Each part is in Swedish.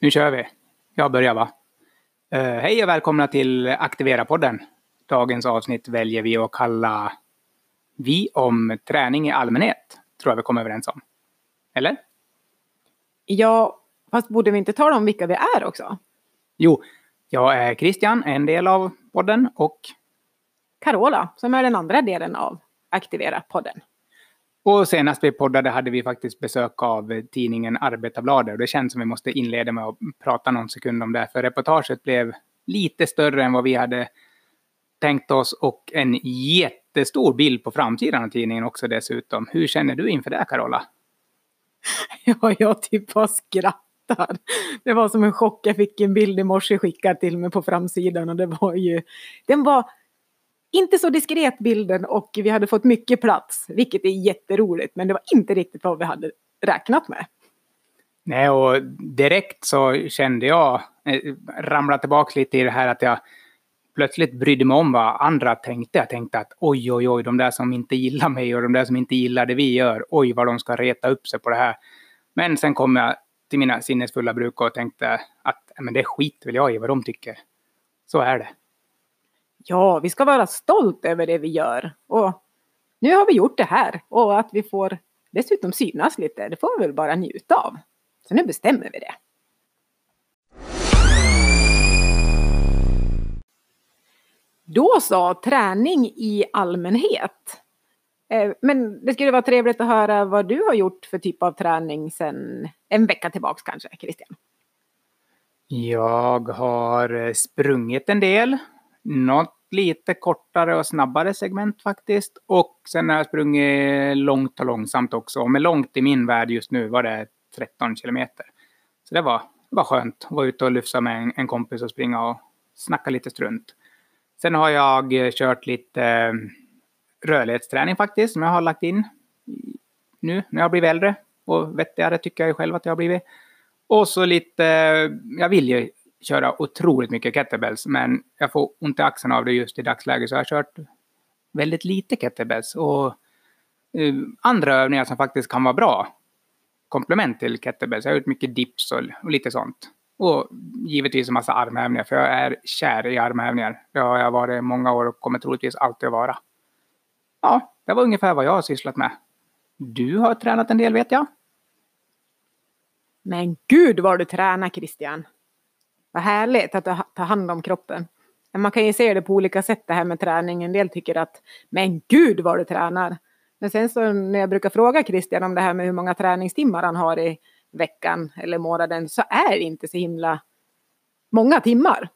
Nu kör vi. Jag börjar va? Uh, hej och välkomna till Aktivera-podden. Dagens avsnitt väljer vi att kalla Vi om träning i allmänhet. Tror jag vi kommer överens om. Eller? Ja, fast borde vi inte tala om vilka vi är också? Jo, jag är Christian, en del av podden och Carola, som är den andra delen av Aktivera-podden. Och senast vi poddade hade vi faktiskt besök av tidningen Arbetarbladet och det känns som vi måste inleda med att prata någon sekund om det, för reportaget blev lite större än vad vi hade tänkt oss och en jättestor bild på framsidan av tidningen också dessutom. Hur känner du inför det, Carola? Ja, jag typ bara skrattar. Det var som en chock. Jag fick en bild i morse skickad till mig på framsidan och det var ju... Den var inte så diskret bilden och vi hade fått mycket plats, vilket är jätteroligt, men det var inte riktigt vad vi hade räknat med. Nej, och direkt så kände jag, eh, ramla tillbaka lite i det här att jag plötsligt brydde mig om vad andra tänkte. Jag tänkte att oj, oj, oj, de där som inte gillar mig och de där som inte gillar det vi gör, oj vad de ska reta upp sig på det här. Men sen kom jag till mina sinnesfulla bruk och tänkte att men det skiter väl jag i vad de tycker. Så är det. Ja, vi ska vara stolta över det vi gör. Och nu har vi gjort det här och att vi får dessutom synas lite, det får vi väl bara njuta av. Så nu bestämmer vi det. Då sa träning i allmänhet. Eh, men det skulle vara trevligt att höra vad du har gjort för typ av träning sen en vecka tillbaks kanske, Christian. Jag har sprungit en del. Något lite kortare och snabbare segment faktiskt. Och sen har jag sprungit långt och långsamt också. Och med långt i min värld just nu var det 13 kilometer. Så det var, det var skönt att vara ute och lyfta med en, en kompis och springa och snacka lite strunt. Sen har jag kört lite eh, rörlighetsträning faktiskt, som jag har lagt in nu när jag blivit äldre. Och vettigare tycker jag själv att jag har blivit. Och så lite, jag vill ju köra otroligt mycket kettlebells, men jag får ont i axeln av det just i dagsläget, så jag har kört väldigt lite kettlebells. Och uh, andra övningar som faktiskt kan vara bra komplement till kettlebells. Jag har gjort mycket dips och, och lite sånt. Och givetvis en massa armhävningar, för jag är kär i armhävningar. Det har jag varit många år och kommer troligtvis alltid att vara. Ja, det var ungefär vad jag har sysslat med. Du har tränat en del vet jag. Men gud vad du tränar Christian! Vad härligt att ta hand om kroppen. Man kan ju se det på olika sätt det här med träning. En del tycker att men gud vad du tränar. Men sen så när jag brukar fråga Christian om det här med hur många träningstimmar han har i veckan eller månaden så är det inte så himla många timmar.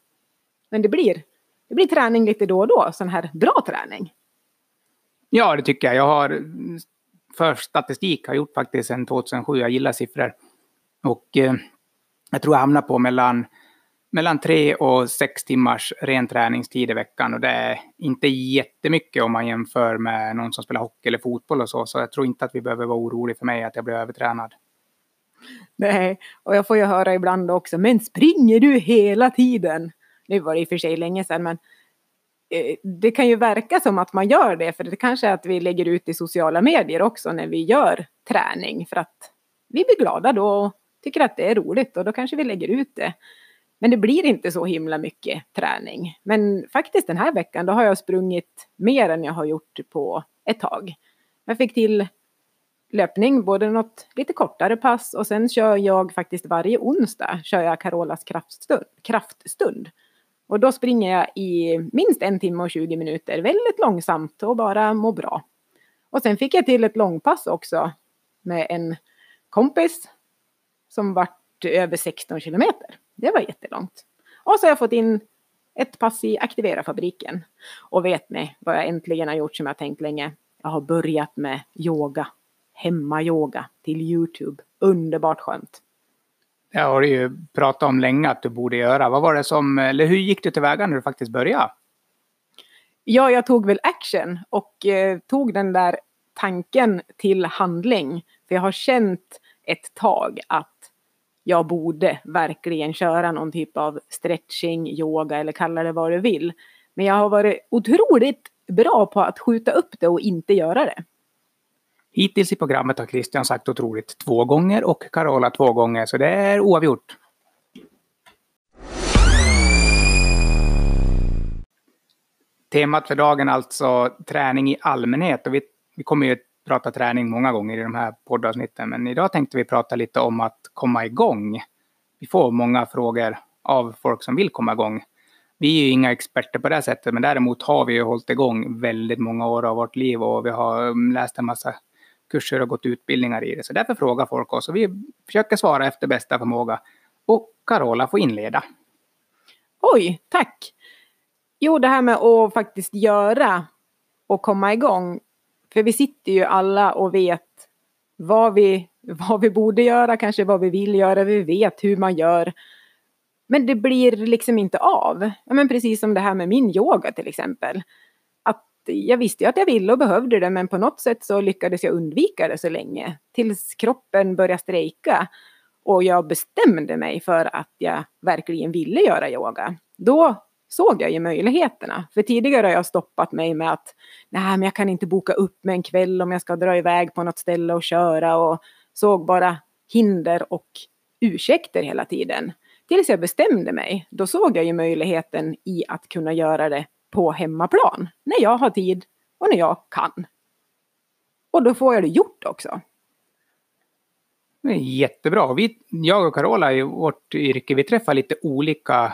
Men det blir, det blir träning lite då och då, sån här bra träning. Ja, det tycker jag. Jag har för statistik har gjort faktiskt sedan 2007. Jag gillar siffror. Och eh, jag tror jag hamnar på mellan mellan tre och sex timmars ren träningstid i veckan och det är inte jättemycket om man jämför med någon som spelar hockey eller fotboll och så. Så jag tror inte att vi behöver vara oroliga för mig att jag blir övertränad. Nej, och jag får ju höra ibland också, men springer du hela tiden? Nu var det i och för sig länge sedan, men eh, det kan ju verka som att man gör det, för det kanske är att vi lägger ut i sociala medier också när vi gör träning, för att vi blir glada då och tycker att det är roligt och då kanske vi lägger ut det. Men det blir inte så himla mycket träning. Men faktiskt den här veckan då har jag sprungit mer än jag har gjort på ett tag. Jag fick till löpning, både något lite kortare pass och sen kör jag faktiskt varje onsdag kör jag Carolas kraftstund. kraftstund. Och då springer jag i minst en timme och 20 minuter, väldigt långsamt och bara må bra. Och sen fick jag till ett långpass också med en kompis som vart över 16 kilometer. Det var jättelångt. Och så har jag fått in ett pass i Aktivera-fabriken. Och vet ni vad jag äntligen har gjort som jag tänkt länge? Jag har börjat med yoga. Hemma-yoga till Youtube. Underbart skönt. Det har du ju pratat om länge att du borde göra. Vad var det som, eller hur gick du tillväga när du faktiskt började? Ja, jag tog väl action och eh, tog den där tanken till handling. För jag har känt ett tag att jag borde verkligen köra någon typ av stretching, yoga eller kalla det vad du vill. Men jag har varit otroligt bra på att skjuta upp det och inte göra det. Hittills i programmet har Christian sagt otroligt två gånger och Carola två gånger, så det är oavgjort. Temat för dagen alltså träning i allmänhet och vi, vi kommer ju pratat träning många gånger i de här poddavsnitten. Men idag tänkte vi prata lite om att komma igång. Vi får många frågor av folk som vill komma igång. Vi är ju inga experter på det sättet, men däremot har vi ju hållit igång väldigt många år av vårt liv och vi har mm, läst en massa kurser och gått utbildningar i det. Så därför frågar folk oss och vi försöker svara efter bästa förmåga. Och Carola får inleda. Oj, tack! Jo, det här med att faktiskt göra och komma igång. För vi sitter ju alla och vet vad vi, vad vi borde göra, kanske vad vi vill göra, vi vet hur man gör. Men det blir liksom inte av. Ja, men precis som det här med min yoga till exempel. Att jag visste ju att jag ville och behövde det men på något sätt så lyckades jag undvika det så länge. Tills kroppen började strejka. Och jag bestämde mig för att jag verkligen ville göra yoga. Då såg jag ju möjligheterna. För tidigare har jag stoppat mig med att nej men jag kan inte boka upp mig en kväll om jag ska dra iväg på något ställe och köra och såg bara hinder och ursäkter hela tiden. Tills jag bestämde mig, då såg jag ju möjligheten i att kunna göra det på hemmaplan. När jag har tid och när jag kan. Och då får jag det gjort också. Jättebra. Vi, jag och Carola i vårt yrke, vi träffar lite olika,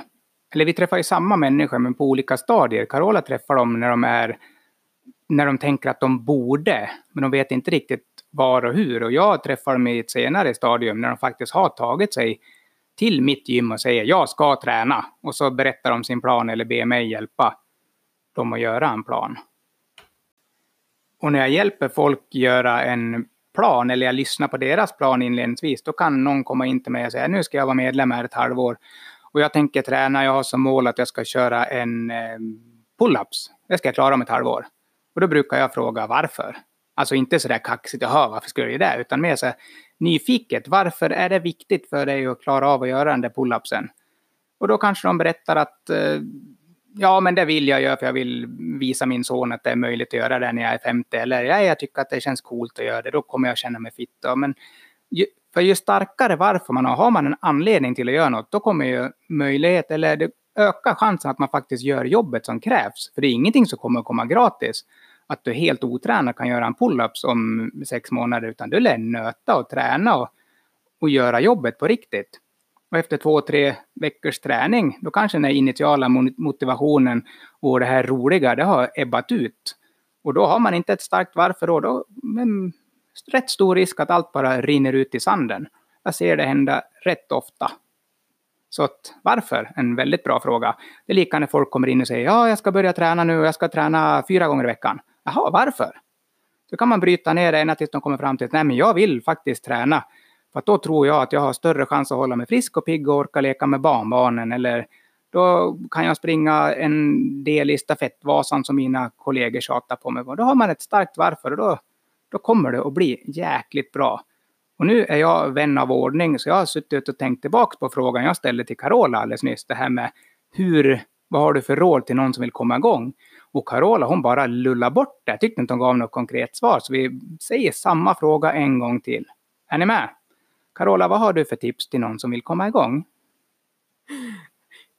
eller vi träffar ju samma människor men på olika stadier. Carola träffar dem när de är, när de tänker att de borde, men de vet inte riktigt var och hur. Och jag träffar dem i ett senare stadium när de faktiskt har tagit sig till mitt gym och säger jag ska träna. Och så berättar de sin plan eller ber mig hjälpa dem att göra en plan. Och när jag hjälper folk göra en plan, eller jag lyssnar på deras plan inledningsvis, då kan någon komma in till mig och säga nu ska jag vara medlem här ett halvår. Och jag tänker träna, jag har som mål att jag ska köra en eh, pull-ups. Det ska jag klara om ett halvår. Och då brukar jag fråga varför. Alltså inte sådär kaxigt, jaha varför skulle jag göra det? Utan mer så nyfiket. Varför är det viktigt för dig att klara av att göra den där pull-upsen? Och då kanske de berättar att eh, ja, men det vill jag göra för jag vill visa min son att det är möjligt att göra det när jag är 50. Eller ja, jag tycker att det känns coolt att göra det, då kommer jag känna mig fit. Men för ju starkare varför man har, har man en anledning till att göra något, då kommer ju möjlighet, eller det ökar chansen att man faktiskt gör jobbet som krävs. För det är ingenting som kommer att komma gratis. Att du helt otränad kan göra en pull-ups om sex månader, utan du lär nöta och träna och, och göra jobbet på riktigt. Och efter två, tre veckors träning, då kanske den initiala motivationen och det här roliga, det har ebbat ut. Och då har man inte ett starkt varför då, då men rätt stor risk att allt bara rinner ut i sanden. Jag ser det hända rätt ofta. Så att, varför? En väldigt bra fråga. Det är lika när folk kommer in och säger ja, jag ska börja träna nu och jag ska träna fyra gånger i veckan. Jaha, varför? Då kan man bryta ner det ända tills de kommer fram till att nej, men jag vill faktiskt träna för då tror jag att jag har större chans att hålla mig frisk och pigg och orka leka med barnbarnen. Eller då kan jag springa en del i stafettvasan som mina kollegor tjatar på mig. Då har man ett starkt varför och då, då kommer det att bli jäkligt bra. Och nu är jag vän av ordning så jag har suttit och tänkt tillbaka på frågan jag ställde till Carola alldeles nyss. Det här med hur, vad har du för råd till någon som vill komma igång? Och Carola hon bara lullar bort det. Jag tyckte inte hon gav något konkret svar. Så vi säger samma fråga en gång till. Är ni med? Carola, vad har du för tips till någon som vill komma igång?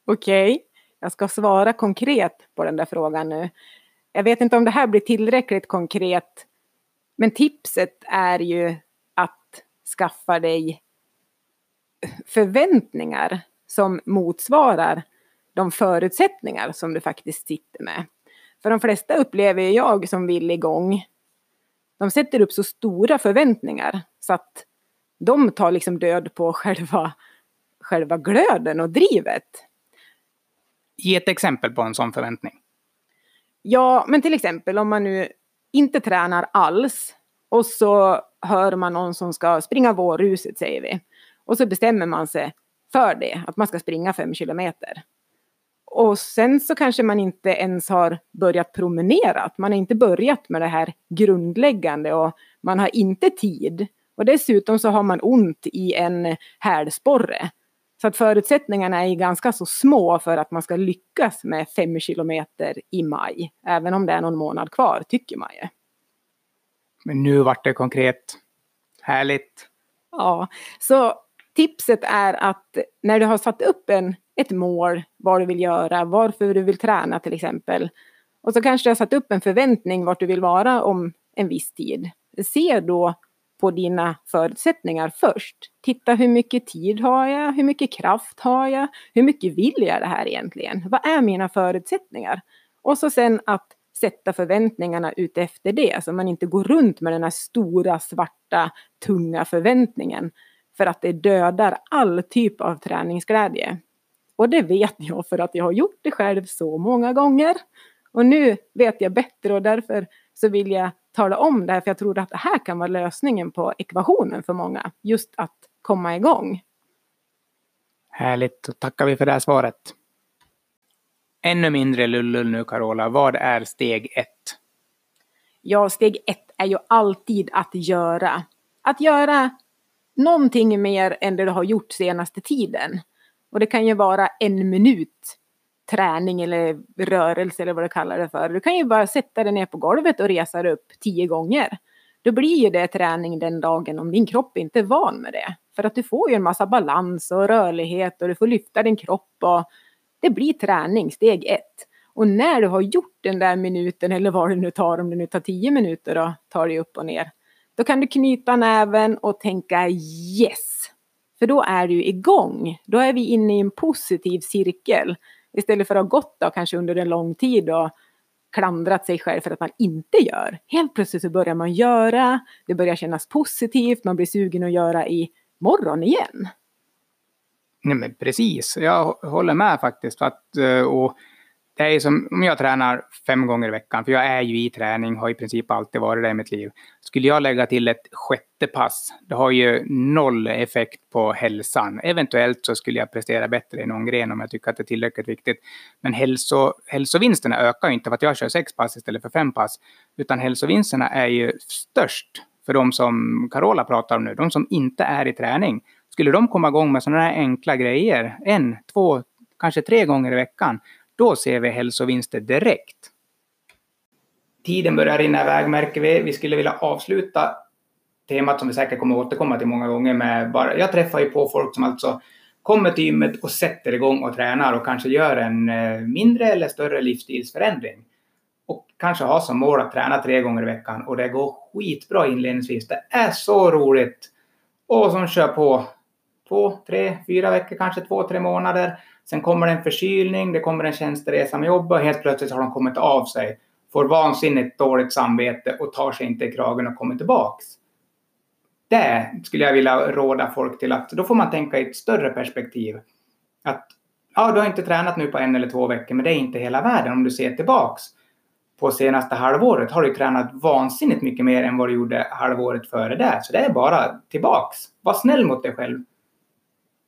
Okej, okay. jag ska svara konkret på den där frågan nu. Jag vet inte om det här blir tillräckligt konkret. Men tipset är ju att skaffa dig förväntningar som motsvarar de förutsättningar som du faktiskt sitter med. För de flesta upplever jag som vill igång, de sätter upp så stora förväntningar så att de tar liksom död på själva, själva glöden och drivet. Ge ett exempel på en sån förväntning. Ja, men till exempel om man nu inte tränar alls och så hör man någon som ska springa vårruset säger vi. Och så bestämmer man sig för det, att man ska springa fem kilometer. Och sen så kanske man inte ens har börjat promenera, man har inte börjat med det här grundläggande och man har inte tid. Och dessutom så har man ont i en hälsporre. Så att förutsättningarna är ganska så små för att man ska lyckas med fem kilometer i maj. Även om det är någon månad kvar, tycker man ju. Men nu vart det konkret. Härligt. Ja, så tipset är att när du har satt upp en, ett mål, vad du vill göra, varför du vill träna till exempel. Och så kanske du har satt upp en förväntning vart du vill vara om en viss tid. Se då på dina förutsättningar först. Titta hur mycket tid har jag? Hur mycket kraft har jag? Hur mycket vill jag det här egentligen? Vad är mina förutsättningar? Och så sen att sätta förväntningarna ut efter det, så man inte går runt med den här stora, svarta, tunga förväntningen. För att det dödar all typ av träningsglädje. Och det vet jag för att jag har gjort det själv så många gånger. Och nu vet jag bättre och därför så vill jag tala om det här, för jag tror att det här kan vara lösningen på ekvationen för många. Just att komma igång. Härligt, då tackar vi för det här svaret. Ännu mindre lullull nu Carola, vad är steg ett? Ja, steg ett är ju alltid att göra. Att göra någonting mer än det du har gjort senaste tiden. Och det kan ju vara en minut träning eller rörelse eller vad du kallar det för. Du kan ju bara sätta dig ner på golvet och resa dig upp tio gånger. Då blir ju det träning den dagen om din kropp inte är van med det. För att du får ju en massa balans och rörlighet och du får lyfta din kropp och det blir träning, steg ett. Och när du har gjort den där minuten eller vad det nu tar, om det nu tar tio minuter då, tar dig upp och ner. Då kan du knyta näven och tänka yes. För då är du igång. Då är vi inne i en positiv cirkel. Istället för att ha gått då kanske under en lång tid och klandrat sig själv för att man inte gör. Helt plötsligt så börjar man göra, det börjar kännas positivt, man blir sugen att göra i morgon igen. Nej, men precis, jag håller med faktiskt. För att, eh, och det är som om jag tränar fem gånger i veckan, för jag är ju i träning, har i princip alltid varit det i mitt liv. Skulle jag lägga till ett sjätte pass, det har ju noll effekt på hälsan. Eventuellt så skulle jag prestera bättre i någon gren om jag tycker att det är tillräckligt viktigt. Men hälso, hälsovinsterna ökar ju inte för att jag kör sex pass istället för fem pass. Utan hälsovinsterna är ju störst för de som Carola pratar om nu, de som inte är i träning. Skulle de komma igång med sådana här enkla grejer, en, två, kanske tre gånger i veckan, då ser vi hälsovinster direkt. Tiden börjar rinna iväg märker vi. Vi skulle vilja avsluta temat som vi säkert kommer återkomma till många gånger med bara, jag träffar ju på folk som alltså kommer till gymmet och sätter igång och tränar och kanske gör en eh, mindre eller större livsstilsförändring. Och kanske har som mål att träna tre gånger i veckan och det går skitbra inledningsvis. Det är så roligt! Och som kör på två, tre, fyra veckor, kanske två, tre månader. Sen kommer det en förkylning, det kommer en tjänsteresa med jobb och helt plötsligt har de kommit av sig. Får vansinnigt dåligt samvete och tar sig inte i kragen och kommer tillbaks. Det skulle jag vilja råda folk till att då får man tänka i ett större perspektiv. Att ja, du har inte tränat nu på en eller två veckor, men det är inte hela världen om du ser tillbaks. På senaste halvåret har du tränat vansinnigt mycket mer än vad du gjorde halvåret före det. Så det är bara tillbaks. Var snäll mot dig själv.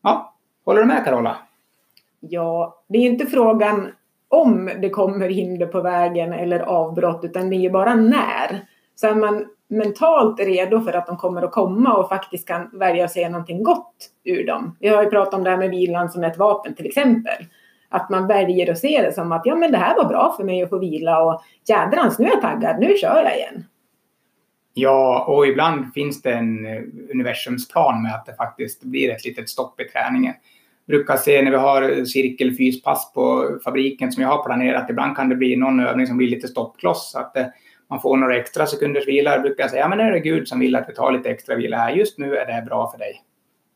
Ja, håller du med Carola? Ja, det är ju inte frågan om det kommer hinder på vägen eller avbrott, utan det är ju bara när. Så är man mentalt redo för att de kommer att komma och faktiskt kan välja att se någonting gott ur dem. Vi har ju pratat om det här med vilan som ett vapen till exempel. Att man väljer att se det som att ja men det här var bra för mig att få vila och jädrans nu är jag taggad, nu kör jag igen. Ja, och ibland finns det en universumsplan med att det faktiskt blir ett litet stopp i träningen brukar se när vi har cirkelfyspass på fabriken som jag har planerat. Ibland kan det bli någon övning som blir lite stoppkloss. Så att eh, man får några extra sekunders vila. Då brukar jag säga, ja men är det Gud som vill att vi tar lite extra vila här. Just nu är det bra för dig.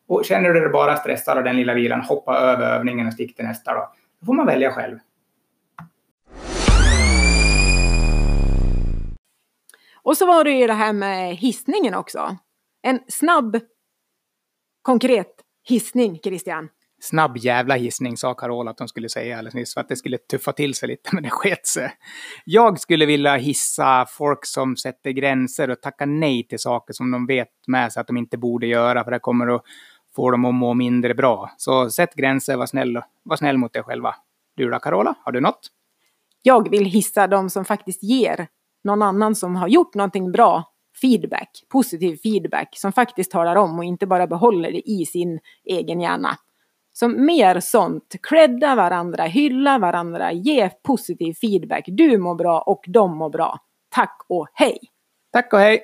Och känner du dig bara stressad av den lilla vilan, hoppa över övningen och stick till nästa då. Då får man välja själv. Och så var det ju det här med hissningen också. En snabb, konkret hissning, Christian snabb jävla hissning, sa Carola att de skulle säga alldeles nyss, för att det skulle tuffa till sig lite, men det sket sig. Jag skulle vilja hissa folk som sätter gränser och tackar nej till saker som de vet med sig att de inte borde göra, för det kommer att få dem att må mindre bra. Så sätt gränser, var snäll, var snäll mot dig själva. Du då, Carola, har du något? Jag vill hissa de som faktiskt ger någon annan som har gjort någonting bra feedback, positiv feedback, som faktiskt talar om och inte bara behåller det i sin egen hjärna. Så mer sånt. Credda varandra, hylla varandra, ge positiv feedback. Du mår bra och de mår bra. Tack och hej! Tack och hej!